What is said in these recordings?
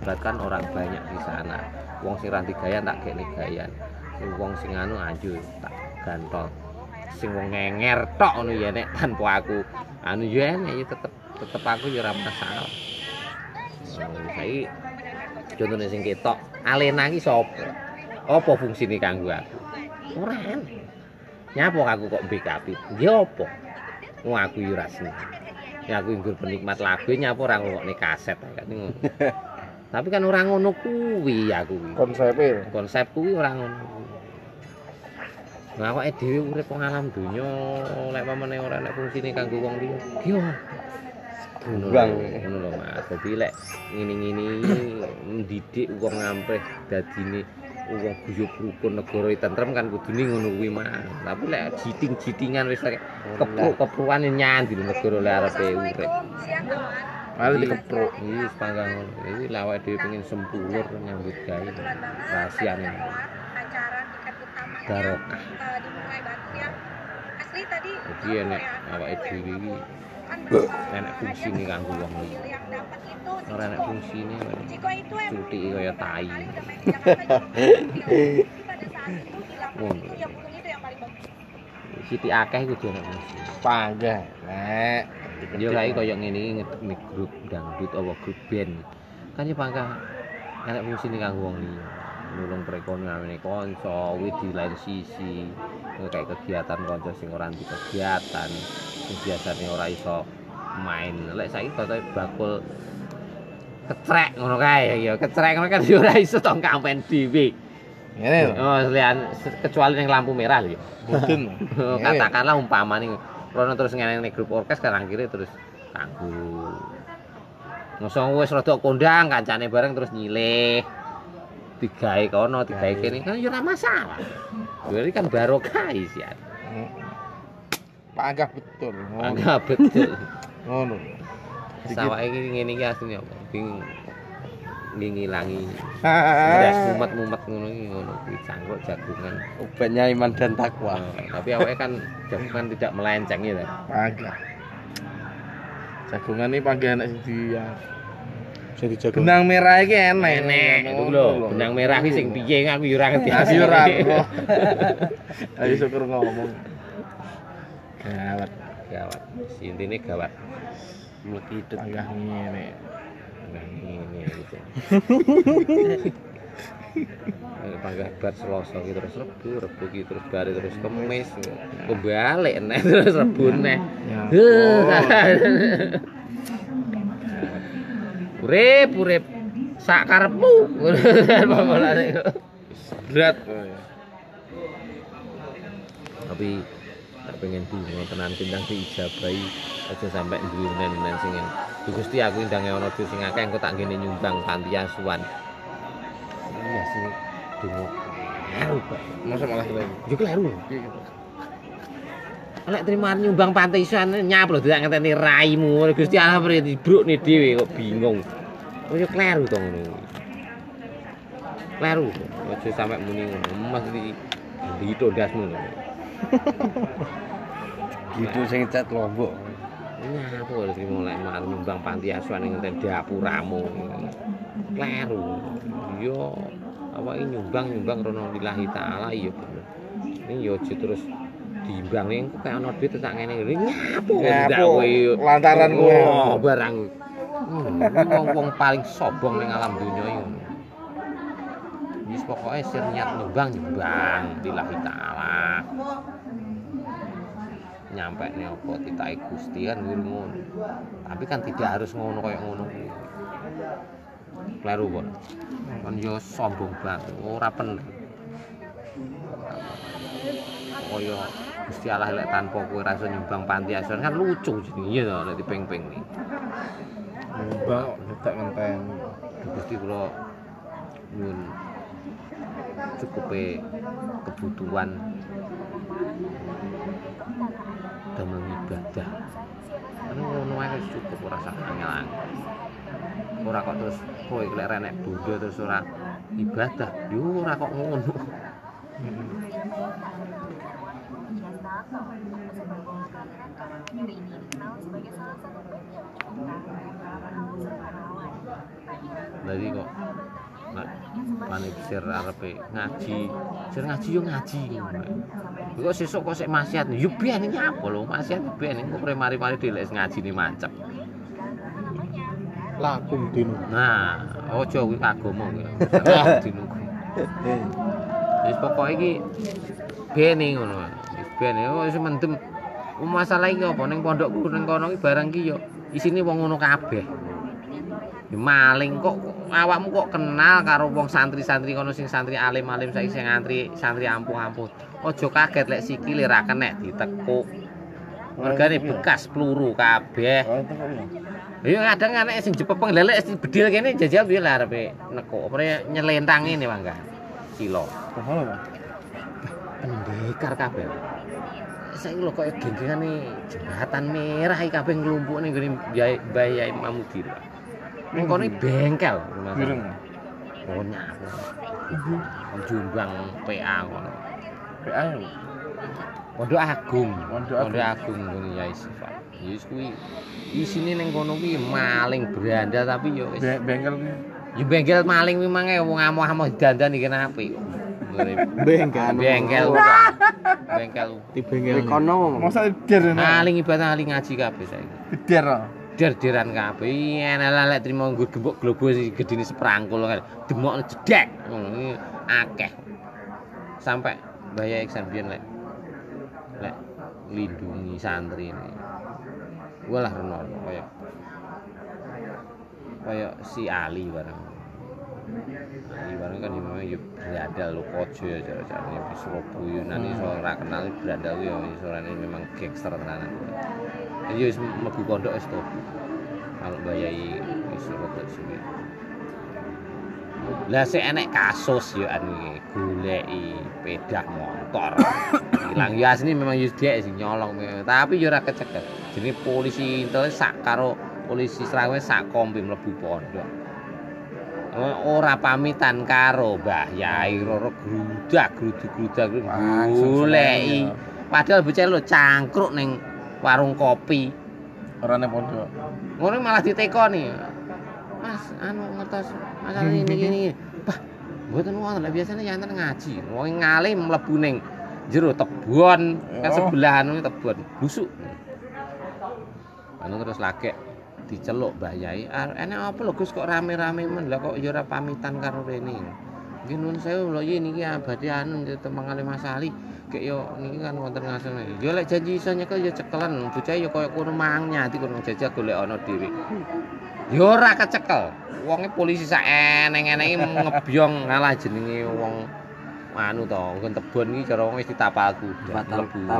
melibatkan orang banyak di sana. Wong sing ranti gayan tak kene gayan. Sing wong sing anu anju tak gantol. Sing wong ngenger tok ngono ya nek tanpa aku. Anu ya enek ya tetep tetep aku ya ora masalah. Saiki contohnya sing ketok Alena iki sapa? Apa fungsine kanggo aku? Ora nyapa aku kok backup ya apa? Wong aku yo ora seneng. Ya aku nggur penikmat lagu nyapa ora ngrungokne kaset kan tapi kan ora ngono kuwi aku kuwi konsepnya konsep kuwi ora ngono Nah, awake dhewe urip wong alam donya lek pamane ora nek fungsine kanggo wong liya. Yo. Ngono Bang. Ngono lho, Mas. Dadi lek ngene-ngene ndidik wong ngampreh dadine wong guyub rukun negara tentrem kan kudune ngono kuwi mah. Tapi lek jiting-jitingan wis kepruk-kepruan nyandi lho negara lek arepe urip. Malah dikepruk Iki panggang ngono. Iki lek awake dhewe pengen sempulur nyambut gawe rahasiane. Barokah. eh, ya Jadi enek awake dhewe iki kan enek fungsine kanggo wong liya. itu Ora. Ciko itu emang Cuti kaya tai. itu Ngono. itu itu Siti akeh kudu ana fungsi. panggah nek Yo kae kaya ngene iki grup dangdut apa grup band. Kan ya pangkah enek fungsine kanggo wong liya. Nulung perekonomian kanca, kuwi di lain sisi kayak kegiatan kanca sing ora anti kegiatan, sing biasane ora iso main. Lek saiki kok bakul kecrek ngono kae ya, kecrek ngono kan ya ora iso tong kampen dhewe. ngene Oh, selian kecuali yang lampu merah lho. mungkin Oh, katakanlah umpama nih Rono terus ngene ning grup orkes kan akhirnya terus kanggo. Ngosong wis rada kondang kancane bareng terus nyilih. Digawe kono digawe kene. Kan ya ora masalah. Jadi kan barokah isian panggah betul ngono. Anggap betul. Ngono. Sawake iki ngene iki asline apa? Bing ngi- ngilangi. Mumet-mumet ngono iki ngono kuwi cangkruk jagungan. Obatnya iman dan takwa. Wah, tapi awake kan jagungan tidak melenceng ya panggah jagungan ini panggah enak sing di Sing dijago. benang merah iki enak. Enek itu lho benang merah iki sing piye aku ya ora ngerti. Aku yo ora. Ayo syukur ngomong. Gawat, gawat. Intine gawat. Mlekidut panggah ngene. nah ini gitu Panggah bar Selasa ki terus Rebu, Rebu ki terus bare terus Kemis. Kebalik nek terus Rebu neh. Ya. Urip, urip sak karepmu. Pamolane. Berat. Tapi pengen dungo tenan tindang diijabahi aja sampai duwe nen-nen sing Gusti aku ndange ana duit sing akeh engko tak ngene nyumbang panti asuhan. Iya sih dungo. Kleru, Pak. Masa malah kita Yo kleru. Lek terima nyumbang panti asuhan nyap lho tidak ngeteni raimu. Gusti Allah dibrukne dhewe kok bingung. Oh yo kleru to ngono. Kleru. Aja sampe muni ngono. Mesti dito ndasmu lho. gitu sing cat lombok. Kok terima lek mar nyumbang panti asuhan ning ngeten dapuramu. Kleru. Yo apa ini nyumbang nyumbang rono lillahi taala iya bener. Ini yo terus diimbang ning kok kayak ana duit tak ngene tidak kowe yo. lantaran kowe. Oh, barang Hmm, wong-wong paling sombong ning alam dunya iki. Pokoke sir niat nyumbang nyumbang lillahi taala. nyampe nih apa titake Gusti kan ngono. Tapi kan tidak harus ngono kayak ngono. Kleru kok. Kan yo sombong banget, ora bener. Kaya Gusti Allah lek tanpa kowe rasa nyumbang panti asuhan kan lucu jenenge iya to lek dipeng-peng nih. Mbak tak ngenten. Gusti kula nyuwun cukupe kebutuhan damel ibadah. Karena ngono ae cukup ora sak Ora kok terus kowe lek renek bondo terus ora ibadah. Yo ora kok ngono. Dadi kok panik sir arepe ngaji, sir ngaji yo ngaji. Kok sesuk kok sik maksiat. Yo ben nyapa lho, maksiat ben kok mari-mari dhewe ngaji ni mancep. Lakum dinu. Nah, aja kuwi agama kuwi. Dinunggu. Wis pokoke iki bene ngono. Wis bene oh wis mendem. Masalah iki apa ning pondokku ning kono iki barang iki yo isine wong ngono kabeh. Ya maling kok awakmu kok kenal karo wong santri-santri kono sing santri alim-alim saiki sing ngantri santri ampuh-ampuh. Aja kaget lek sikile ra kenek ditekuk. Mergane bekas peluru kabeh. Oh, itu kok ya. Iya kadang anak sing jepepeng lelek sing bedil kene jajal piye lah arepe neko apa nyelentang ini mangga. Apa? Pendekar kabeh. Saiki lho koyo geng-gengane jembatan merah iki kabeh nglumpuk ning gone Mbah Yai. Ning kono bengkel. Bireng. Oh nyapu. Jombang PA ngono. PA ya. Pondok Agung. Pondok Agung. Ngene Yai Sifat. Ya wis kuwi isine ning kono kuwi maling beranda tapi ya wis Be- Bengkel. Ya bengkel maling kuwi mange wong amoh-amoh dandan iki apik. Bengkel. Bengkel. Bengkel. Di bengkel. Kono Masa der ini. Maling ibadah ngaji kabeh saiki. Der. Der-deran kabeh. Iya lek trimo nggo gembok globo gedine seprangkul. Demok jedek. Akeh. Sampai Mbaya Iksan biyen lek lek lindungi santri ini. Walah renono kaya kaya si Ali bareng. Ali bareng kan ya memang ya berandal lo kojo ya cara-caranya Surabaya nanti iso ora kenal berandal ya ini memang gangster tenanan. Jadi wis mlebu pondok wis to. Kalau bayai wis rada suwe. Lah sik enek kasus anu iki goleki pedah motor. Hilang ya asli memang yo dhek sing nyolong tapi yo ora kecekel. Jenenge polisi intel sak karo polisi Srawe sak kompi mlebu pondok. Ora pamitan karo Mbah Yai Roro grudak gruduk-grudak Langsung goleki. seneng, Padahal bocah lho cangkruk ning warung kopi. Ora ning pondok. Ngono malah ditekoni. Mas, anu ngertos masalah ini gini. Bah, mboten wonten lek biasane yanten ngaji. Wong ngalim mlebu ning jero tebon kan Oh. sebelahan kuwi tebon. Busuk. Anu terus lagek diceluk Mbah Yai. "Ah, Enek apa lho Gus kok rame-rame men? Lah kok ya ora pamitan karo rene. Nggih nuwun sewu lho iki niki abadi anu temang kali Mas Ali. Kayak yo niki kan wonten ngasene. Yo lek janji iso nyekel ya cekelan. Bocah yo koyo kono mang nyati kono jajal golek ana dhewe. Yo ora kecekel. Wonge polisi sak eneng-enenge ngebyong ngalah jenenge wong anu to, nggon tebon iki cara wong wis ditapal kuda. Kuda.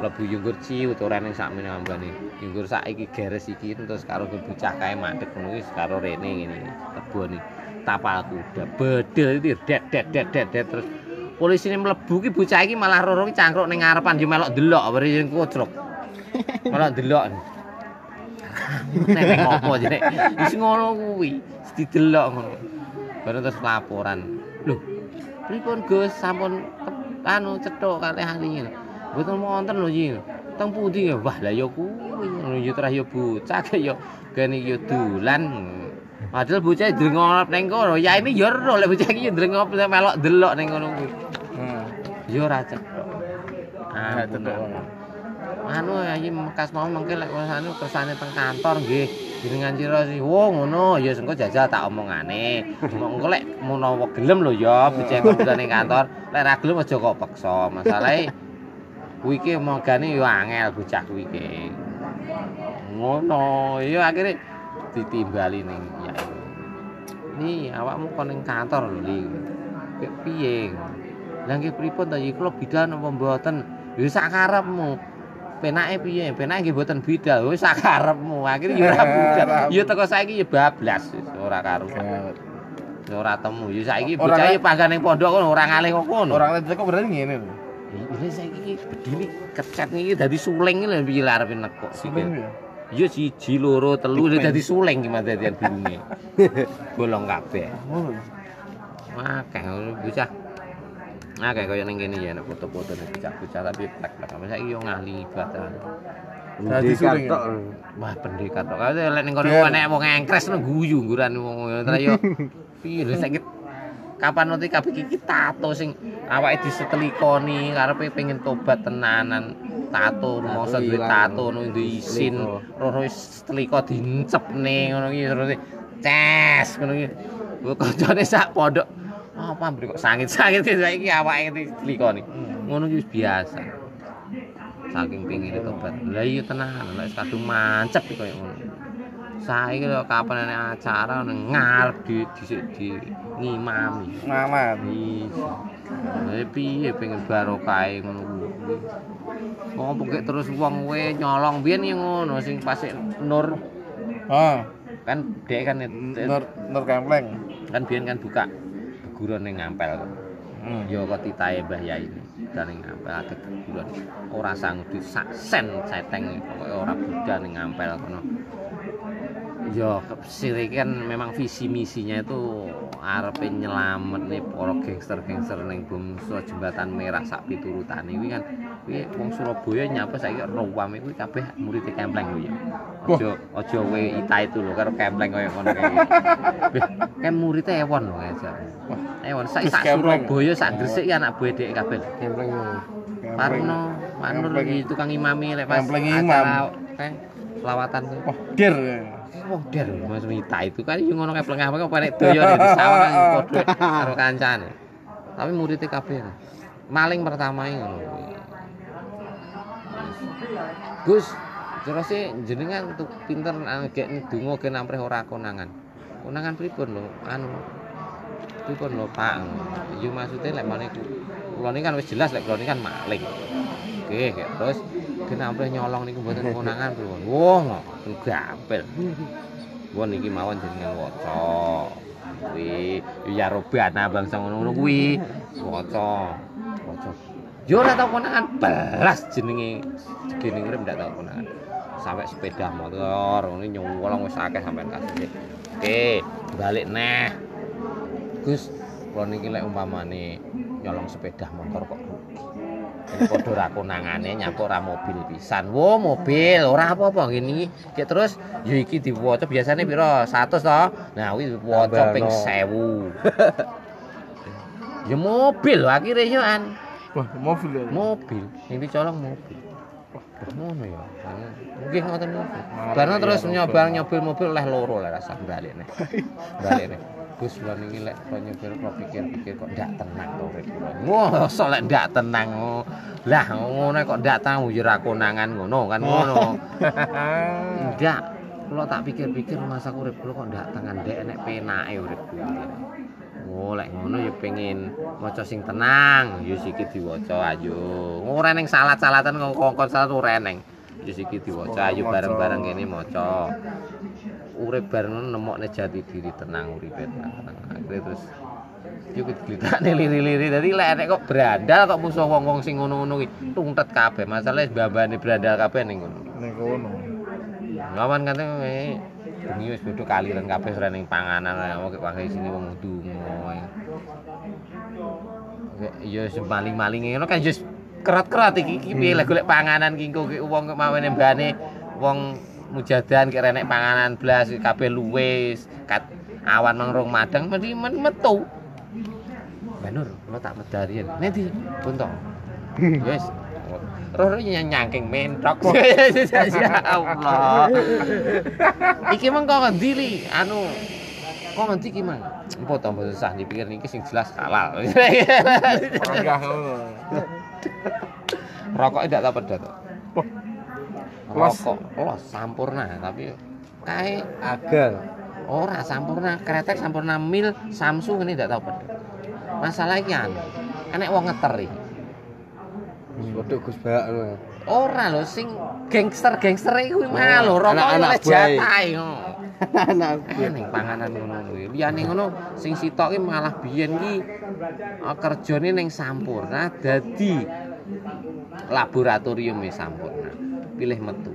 Mlebu yunggur ciut ora ning sakmene ambane. Yunggur sak iki geres iki terus karo bocah kae mandek ngono wis karo rene ngene tebon iki. Tapal kuda. Bedel iki det det det det det terus polisi ini mlebu ki bocah iki malah roro ki cangkruk ning ngarepan yo melok delok sing kocrok. Melok delok. Nek ngopo jene. Wis ngono kuwi, didelok ngono. Baru terus laporan. Loh, pripun Gus sampun anu cethuk kalih ahli. Mboten wonten lho iki. Teng pundi ya? Wah, lah ya kuwi. Ngono ya terah ya bocah kaya ya kene ya dolan. Padahal bocah drengop ning kono. Ya ini ya ero lek bocah iki ya drengop melok delok ning kono kuwi. Hmm. Ya ora. Nah, Ampun. tetep. anu ya iki mekas mau mengke lek anu kersane teng kantor nggih jenengan cira sih wo ngono ya engko jajal tak omongane engko lek menawa gelem lho ya bocah kudu ning kantor lek ra gelem aja kok peksa masalahe kuwi iki mogane yo angel bocah kuwi iki ngono ya akhirnya ditimbali ning ini awakmu kon ning kantor lho li. Piye? Lah nggih pripun ta iki kula bidan apa mboten? Ya sak karepmu. Penake piye? Penake nggih mboten bidal wis sak karepmu. Akhire ya ora bidal ya teko saiki ya bablas. Wis ora karo Ya, ora temu. Ya saiki Ora bocah ya panggan ning pondok kono ora ngalih kok kono Orang lain kok berarti ngene lho. Ini saiki iki bedine kecet iki dadi suling iki lho piye arepe nekuk Suling ya. Ya siji loro telu dadi suling iki mah dadian birunge bolong kabeh akeh ngono bocah akeh kaya ning kene ya nek foto-foto nek bocah-bocah tapi plek-plek saiki yo ngali ibadah Dadi suling. tok. Wah, pendekat tok. Lek ning kono enek wong engkres no guyu ngguran wong ngono. Terus yo piye lho saiki kapan nanti kabeh iki tato sing awake disetelikoni karepe pengen tobat tenanan. Tato rumangsa duwe tato ngono duwe isin. Rono wis setelika dincepne ngono iki terus ces ngono iki. Kancane sak pondok. Apa mbri kok sangit-sangit saiki awake disetelikoni. Ngono iki biasa. Saking pengine tobat. Lah iya tenan lek kadung mancep koyo ngono saiki lho kapan ana acara ngarep di di, di ngimami. Lah piye pengen barokah ngono kuwi? Wong pokok terus wong we nyolong biyen ya ngono sing pas Nur? Ah, kan dhek kan Nur Nur Kempleng. kan biyen kan buka ning ngampel Hmm. ya kok titahe Mbah Yai dan ning ngampel ada guguran ora sanggup sak sen seteng pokoke ora buda ning ngampel kono ya sire kan memang visi misinya itu arepe nyelamet nih para gangster-gangster ning bangsa jembatan merah sak piturutane. Kuwi kan kuwi wong Surabaya nyapa saiki rawame kuwi kabeh murid kempleng ya. Aja aja kowe ita itu lho karo kempleng koyo ngono kae kan muridnya ewon lho aja ewon saiki Gus sak Kempleng. Surabaya sak Gresik ya anak buah dhek kabeh. Kempleng. Parno Manur iki tukang imami lek pas acara kae selawatan kuwi Wah, dir. Wah, der Mas Mita itu kan yo ngono kae plengah apa nek doyo di sawah karo kancane. Tapi muridnya kabeh. Maling pertama iki ngono. Gus, terus sih jenengan untuk pinter gek ndonga ge nampreh ora konangan. Konangan pripun lho? Anu pripun lho, Pak? Yo maksude lek mane kula kan wis jelas lek kula kan maling. Oke, terus kenapa nyolong niku mboten konangan pripun? Wah, gapel. Wah niki mawon jenengan waca. Kuwi ya robana bangsa ngono-ngono kuwi. Waca. Waca. Yo ora tau konangan belas jenenge jenenge urip ndak tau konangan. Sampai sepeda motor ngono nyolong wis akeh sampean kasus. Oke, balik neh. Gus, kula niki lek umpamane nyolong sepeda motor kok rugi. Padha ra konangane nyapa ora mobil pisan. Wo, mobil ora apa-apa ngene iki. Terus ya iki diwaca biasane pira? 100 to. Nah, kuwi waca ping 1000. Ya mobil akhirnya yo an. Wah, mobil ya. Mobil, yang dicolong mobil. Ngono ya. Nggih ngoten niku. Ya, terus nyoba nyobil mobil oleh loro lah rasa balik nih. Gus kula niki lek kok nyobil kok pikir-pikir kok ndak tenang to urip kula. Wah, sok lek ndak tenang. oh. Lah ngono kok ndak tahu ya ra konangan ngono kan ngono. Ndak. Kula tak pikir-pikir masa urip kula kok ndak tenang ndek nek penake urip kula. Oh, lek ngono ya pengen maca sing tenang, ya siki diwaca ayo. Ora ning salat-salatan kongkon salat ora eneng. Ya siki diwaca ayo bareng-bareng kene maca. Urip bareng nemokne jati diri tenang uripe tenang. Akhire terus yo diglitakne liri-liri. Dadi lek nek kok berandal kok musuh wong-wong sing ngono-ngono ki tungtet kabeh. Masalahe mbambane berandal kabeh ning ngono. Ning kono. Lawan kate eh, bengi wis bodho kaliren kabeh ora ning panganan kok wae sini wong ndonga. Ya wis maling-maling ngono kan wis kerat-kerat iki iki piye lah golek panganan ki engko ki wong kok mawene mbane wong mujadan ki renek panganan blas kabeh luwes kat awan mangrung madang mesti metu. Banur, lo tak medarian. Nanti buntung. Yes. Roh nyangking mentok. ya Allah. Iki meng kok ngendi li? Anu kok ngendi ki mang? Empo tambah susah dipikir niki sing jelas halal. Rokoknya tidak tahu pedat. Los. Rokok, los sampurna tapi kae Agal. ora sampurna kretek sampurna mil Samsung ini tidak tahu pedat. Masalah iki anu, enek wong ngeter iki. Waduh Gus Bak. Ora lho sing gangster-gangster iku Oh, mah lho, rokok anak-anak oleh buah. jatahe. Anak Ning panganan ngono kuwi. Liyane ngono sing sitok ki malah biyen ki eh, kerjane ning Sampurna dadi laboratorium e Sampurna. Pilih metu.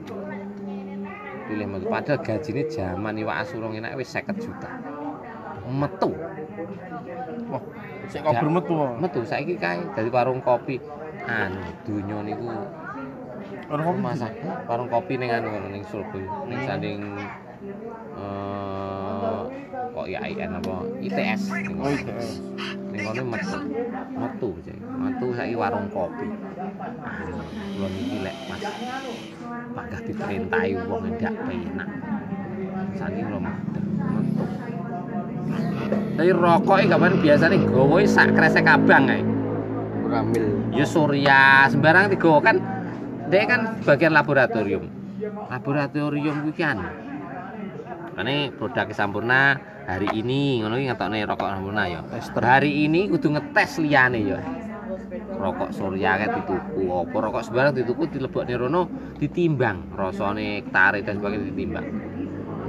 Pilih metu padahal gajine jaman iwak asurung enak wis 50 juta. Metu. Wah, sik kok bermetu. Metu saiki kae dadi warung kopi. Anu donya niku Warung kopi. masak warung kopi ning anu ning Surabaya ning sanding kok IAIN apa ITS Oh. ITS. ning kono metu metu Jay. metu saiki warung kopi kula niki lek pas panggah diperintahi wong ndak penak sani kula madhep metu tapi rokok gak kan biasanya gowo sak kresek abang ae Ramil. ya surya sembarang tiga kan dia kan bagian laboratorium laboratorium kuwi kan ini produk sampurna hari ini ngono iki ngetokne rokok sampurna ya hari ini kudu ngetes liyane ya rokok surya kan dituku apa rokok sembarang dituku dilebokne rono ditimbang rasane tarik dan sebagainya ditimbang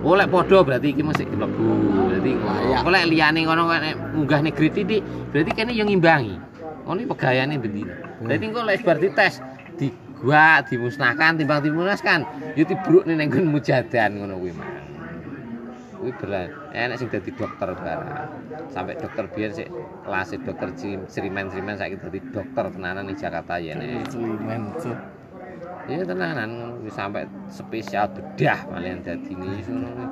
Oh, lek podo berarti iki mesti dilebu. Berarti ngono. Kok lek liyane ngono nek munggah negeri titik, berarti kene yo ngimbangi. Ngono iki pegayane bendina. Berarti engko lek bar dites digua dimusnahkan timbang dimusnahkan yo tibruk ning nggon mujadan ngono kuwi. Kuwi berat. Enak sing dadi dokter barang. Sampai dokter biyen sik kelas dokter cerimen-cerimen saiki dadi dokter tenanan ning Jakarta ya nek. Cuk. Iya tenanan sampai spesial bedah malian dadi ini ngono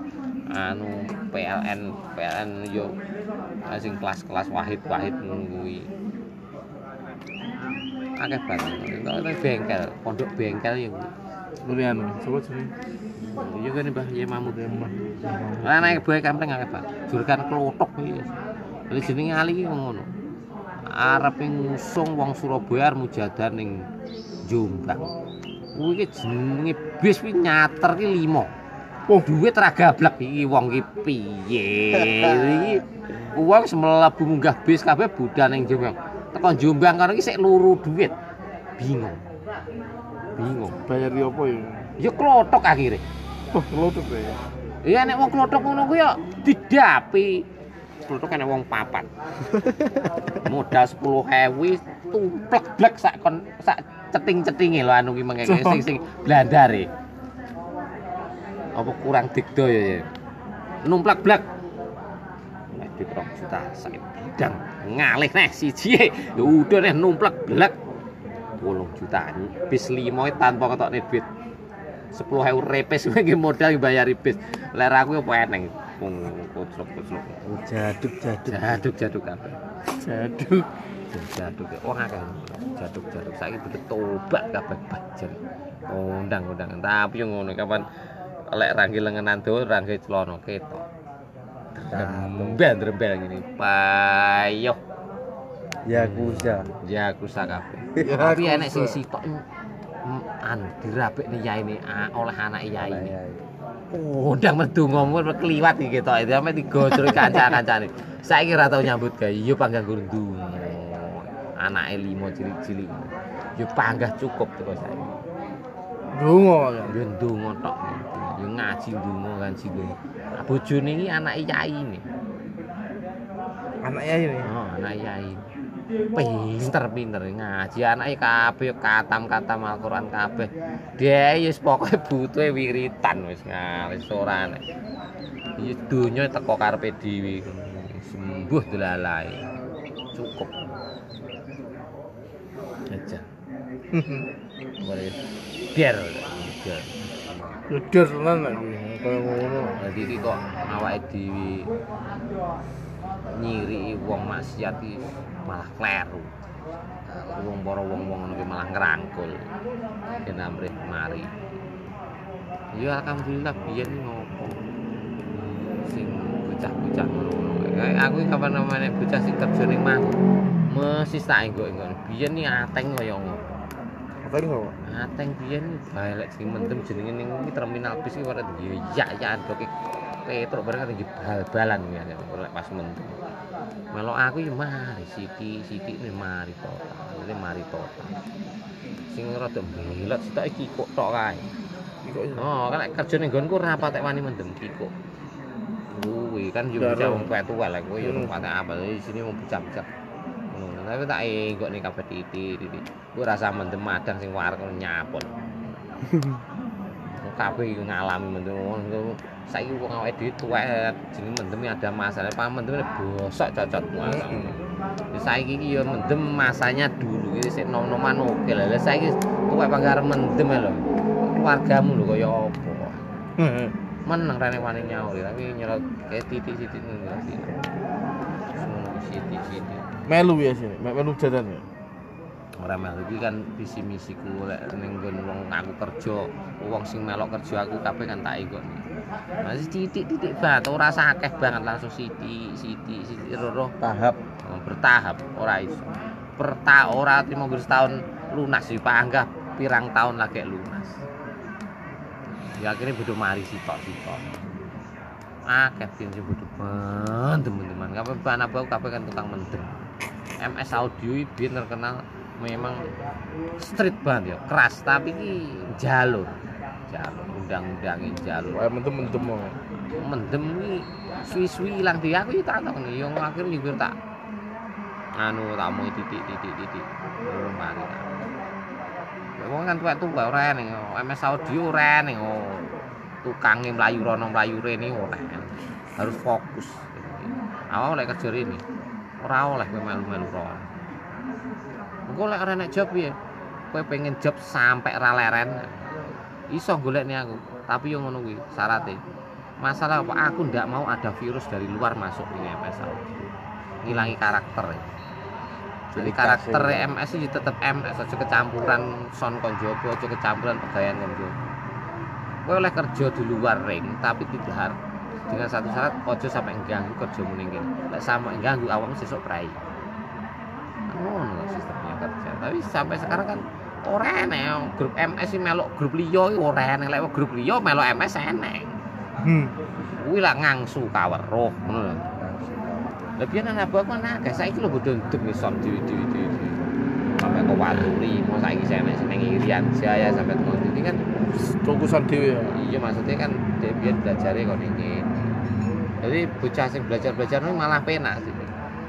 anu PLN PLN yo sing kelas-kelas wahid-wahid ngono kuwi. Akeh banget. Bengkel, pondok bengkel yo. Anu, coba sini. Yo kene Mbah Ye Mamut. Remah. Lah nek boe kampleng akeh banget. Jurkan klothok iki. Jadi jenenge ali iki ngono. Arep ngusung wong Surabaya arep mujadan ning Jombang. Kuwi iki jenenge bis kuwi nyater ki 5. Oh, duit ra gablek iki wong ki piye. Iki wong wis mlebu munggah bis kabeh budal ning Jombang. Teko Jombang kono iki sik luru duit. Bingung. Bingung. Bayar di apa ya? Ya klothok akhirnya. Wah, kelotok ya. Iya nek wong klothok ngono kuwi ya didapi. Klothok nek wong papat. Modal 10.000 tumplek blek sak kon sak ceting-cetinge lho anu ki mengeke sing sing blandare. Apa kurang digdo ya ya. Numplek blek. Nek di juta sak bidang ngalih neh siji. Ya udah neh numplek blek. 10 juta bis 5 tanpa ketokne duit. 10.000 repes kowe nggih modal bayari bis. Ler aku apa eneng wong koclok-koclok. Jaduk jaduk. Jaduk-jaduk kabeh. Jaduk. Jaduk wong akeh. Jaduk-jaduk saiki bener tobat kabeh bajer. Undang-undang tapi yo ngono kapan lek rangge lengenan dawa rangge celana ketok. Rembel-rembel ngene. Payoh Yakuza. ya kusa kabeh. Tapi enek sing sitok mm, anu dirapikne yaine ah, oleh anak yai. Oh, ndang metu ngomong kliwat iki ketok sampe digojrok kanca-kancane. Saiki ora tau nyambut gawe, yo panggah gurung Anake limo cilik-cilik. Yo panggah cukup teko saiki. Dungo ya. Yo ndonga tok. Yo ngaji ndonga kan sing. Bojone iki anake yai ini. Anaknya ini. Oh, anak yai. Pinter pinter ngaji anake kabeh katam-katam Al-Qur'an kabeh. Dia wis pokoke butuhe wiritan wis wis ora nek. Iki donya teko karepe dhewe. Sembuh delalae. Cukup. Aja. Boleh. Biar. Tenan lek kuwi. Kaya ngono. Dadi kok awake dhewe nyiri wong maksiat malah kleru. Wong para wong-wong ngono ki malah ngrangkul. Yen amrih mari. Ya alhamdulillah biyen ngopo. Sing bocah-bocah ngono. Kayak aku kapan namane bocah sing kerja ning mah mesti tak enggok-enggok. Biyen iki ateng kaya ngono. Apa ini kok? Ateng biyen balek sing mendem jenenge ning iki terminal bis iki ora ya ya doke petruk bareng kan bal-balan ya lek pas mendem. Melok aku yo mari siki siki ini mari total. Ini mari total. Sing rada mbelot sitok iki kok tok kae. Iki kok Oh, kan lek kerja ning nggonku ora patek wani mendem kiko. Kuwi kan yo bocah wong tua lah kuwi yo Hmm. patek apa di sini wong bocah-bocah. Tapi tak enggok ning kabeh titik titik. Kuwi rasa mendem madang sing warek nyapon. kabeh iki ngalami mendem ngono. Saiki wong awake dhewe tuwek jenenge mendem ada masalah. Pak mendem bosok cocot. Wis saiki iki ya mendem masanya dulu. iki sik nom-noman oke. Lah saiki kowe panggar mendem lho. Keluargamu lho kaya apa? Meneng rene wani nyaur tapi nyelot kayak titik-titik ngono sih. Titik-titik. Melu ya sini, me- melu jajan ya. ora melu iki kan visi misiku lek ning nggon wong aku kerja wong sing melok kerja aku kabeh kan tak ikoni masih titik-titik banget ora usah akeh banget langsung siti siti siti roro tahap. Oh, bertahap ora iso. Per ta ora trimo setahun lunas sih panggah pirang tahun lagi lunas. Ya akhirnya bodoh mari sitok sitok akeh tim sing bodoh mendem teman kabeh anak aku kabeh kan tukang mendem MS Audio biyen terkenal memang street banget ya keras tapi ki jalur jalur undang-undangin jalur. Kayak mendem-mendem mau. mendem iki suwi-suwi ilang di aku tak takoni yo akhir nyupir tak anu tak mau titik titik titik oh mari Wong kan tuwek tuwek ora eneng MS audio ora eneng oh tukangnya melayu rono melayu rene ora harus fokus. Awal oleh kerja ini ora oleh kowe melu-melu ora engko lek ora job ya kowe pengen job sampai ra leren. Iso golek nih aku tapi yang ngono kuwi syaratnya. Masalah apa? Aku ndak mau ada virus dari luar masuk di MS Audio ngilangi karakter. Ya. jadi karakter ini. MS itu tetap MS aja kecampuran son konjobo aja kecampuran pegawaian konjobo kowe oleh kerja di luar ring tapi tidak har- dengan satu syarat ojo sampai mengganggu kerja meninggal lek sampai mengganggu awakmu sesuk prai ngono sistemnya kerja tapi sampai sekarang kan ora eneng grup MS sih melok grup liya iki ora eneng lek grup liya melok MS eneng Hmm. kuwi lah ngangsu kaweruh ngono lho. Biyen anak aku kan akeh saiki lho bodho ndem wis son dewi-dewi dewi. Sampai ke Waturi, mau saya sing ning Irian Jaya sampai tenan ini kan Fokusan dewe ya. iya maksudnya kan dia biar belajarnya kok ini. Jadi bocah sing belajar-belajar ini malah penak sih.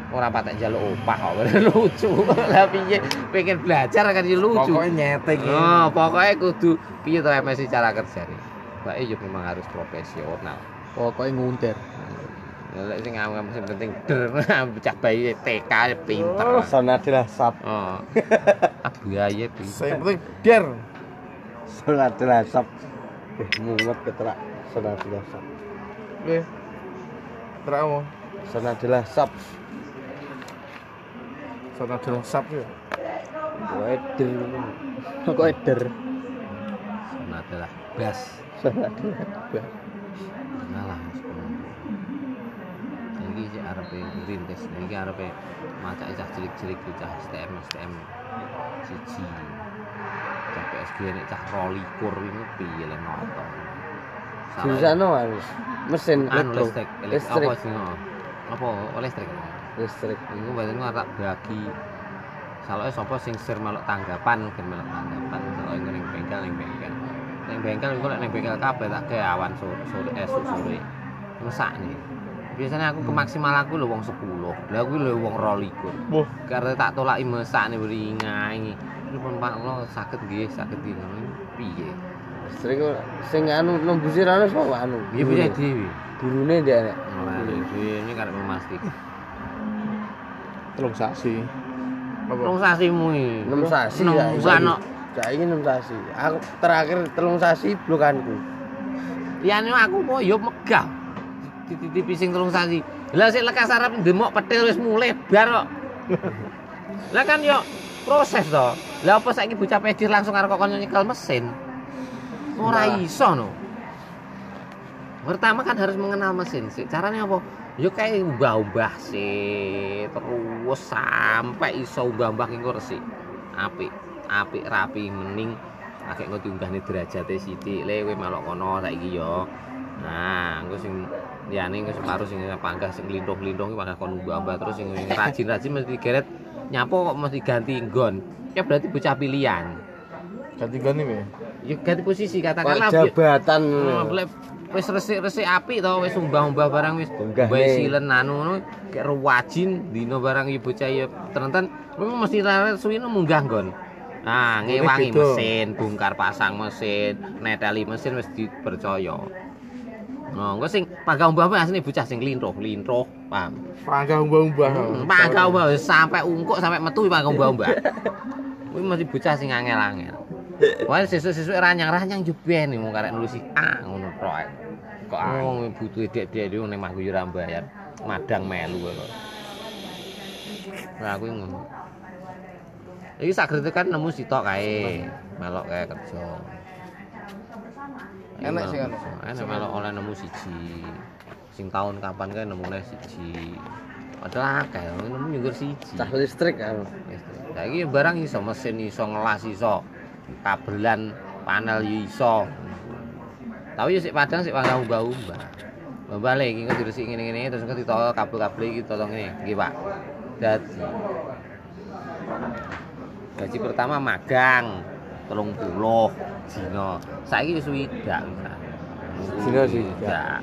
Orang patek jaluk opah kok lucu. Lah piye pengen belajar kan ya lucu. Pokoknya nyetek ya. Oh, pokoknya kudu piye to MSI cara kerja nih. Mbak yo memang harus profesional. pokoknya nguntir Ya, Lek sing ngam sing penting der bocah bayi TK pinter. sana adalah sap Oh. Ah biaya pinter. Saya penting der. sana adalah sap eh mungut keterak sana adalah sap Oke. Mau. sana adalah sap Sana adalah sap ya. weder kok eder Sana adalah bas. sana adalah bas. Lah Mas. Iki sik arepe rintis, iki arepe macake cah cilik-cilik cah STM STM siji. Cah PSG nek cah 22 ini piye le noto. Susah no anu mesin anu elektro listrik, listrik apa sih? oh? Apa listrik? listrik Iku berarti ku tak bagi Soalnya sapa sing sir melok tanggapan, gen melok tanggapan, iku ning bengkel ning bengkel. Ning bengkel iku lek ning bengkel kabeh tak gawe awan sore, sore esuk sore. Mesak nih. Biasanya aku ke maksimal aku lho wong 10. Lah aku lho wong 22. Wah. Karena tak tolaki mesak nih beri ngangi. Lu pun Pak lo sakit nggih, sakit nggih. Piye? Kok sing anu nembusi anu sapa anu Piye piye dhewe. gurune dia nek Ora ini karek memastikan. Telung saksi. Apa? Rong sasimu iki. enam sasi saiki. sano. saiki enam sasi aku terakhir telung sasi blokanku Liyane aku kok yo megah. Titipi sing telung sasi. Lah sik lekas arep ndemok petil wis mulai bar kok. Lah kan yo proses to. Lah apa saiki bocah pedir langsung karo kok nyekel mesin? Ora iso no. Pertama kan harus mengenal mesin sih. Caranya apa? Yo kayak ubah-ubah sih terus sampai iso ubah-ubah engko resik. Apik, apik rapi mending akeh engko diunggahne derajate sithik le kowe melok kono saiki yo. Nah, engko sing liyane engko separuh sing panggah sing lintung-lintung iki panggah kon ubah-ubah terus sing rajin-rajin mesti geret nyapo kok mesti ganti nggon. Ya berarti bocah pilihan. Ganti ganti ya. Ya ganti posisi katakanlah jabatan Oh, wis resik-resik apik to wis umbah-umbah barang wis bae silen anu ngono kayak ruwajin dino barang ya bocah ya memang mesti larat suwine munggah nggon. Nah, ngewangi mesin, bongkar pasang mesin, neteli mesin wis dipercaya. No, engko sing pagah umbah asline bocah sing lintro, lintro, paham. Pangga umbah-umbah. Hmm, Pagah umbah sampai ungkuk sampai metu pagah umbah umbah. Kuwi masih bocah sing angel-angel. Wah sesuk-sesuk ranyang-ranyang juben mung karek nulusi A ngono tok. ae. Kok wong butuh dek-dek dhewe ning mah yo bayar. Madang melu kok. Lah kuwi ngono. Iki sagrete kan nemu sitok kae, melok kae kerja. Enak sih kan? Enak melok oleh nemu siji. Sing tahun kapan kae nemune siji. Padahal akeh, nemu nyungkur siji. Cah listrik kan. Saiki barang iso mesin iso ngelas iso. Kabelan panel yo iso. Tapi yo sik padang sik wangga umbah-umbah. Balik iki diresik ngene-ngene terus engko ditol kabel-kabel iki tolong ngene. Nggih, Pak. Dadi Gaji pertama magang 30 dina. Saiki wis swidak bisa. Dina swidak.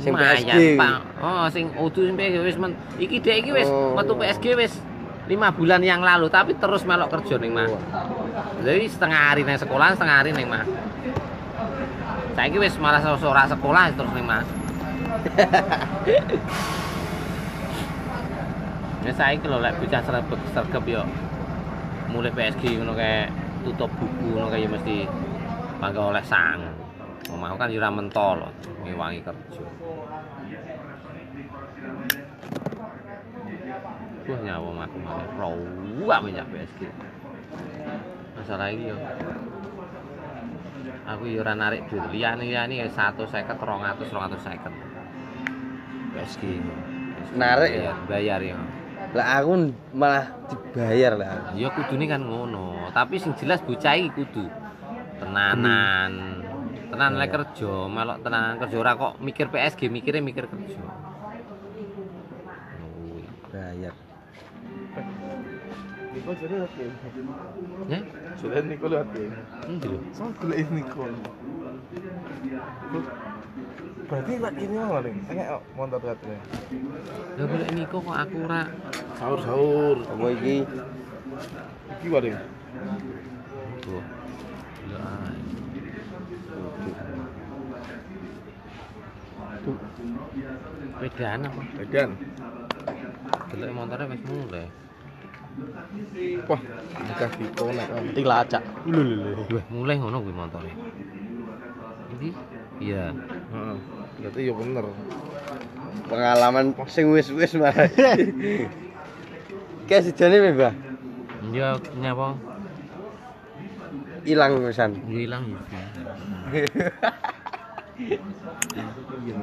Sing PSG. Pak. Oh, sing udu sing PSG wis men. Iki dek iki wis Oh. metu PSG wis 5 bulan yang lalu tapi terus melok kerja ning mah. Jadi setengah hari nang sekolah, setengah hari ning mah. Saiki wis malah ora sekolah terus ning mah. Ya saiki lho lek bocah sregep sregep yo mulai PSG ngono kayak tutup buku ngono kayak ya mesti mangga oleh sang. Mau kan yo ora mentol ngewangi kerja. Wah nyawa aku malah rawa minyak PSG. Masalah iki yo. Aku yo ora narik duit liyane-liyane 150 200 250. PSG. Narik bayar, bayar ya. Lah aku malah dibayar lah. Ya kudune kan ngono, tapi sing jelas bocah iki kudu tenanan. Tenan lek kerja, melok tenanan kerja ora kok mikir PSG, mikirnya mikir kerja. Oh, Bayar. Ya, Niko lihat ya. endi lho. Sama gula ini Niko. Berarti lagi ini mau nih. Tengok motor katanya. Lah golek Niko kok aku ora Sahur sahur. Apa iki? Iki wae. Tuh. Ya. Bedaan apa? Edan. Delok motornya wis mulai. Wah, Niko nek nanti lacak. Lho lho mulai ngono kuwi motornya. Ini iya. Heeh. Berarti ya bener. Pengalaman sing wis-wis malah. Kayak sejane piye, Mbah? Ya nyapa? Ilang pisan. Hilang ya.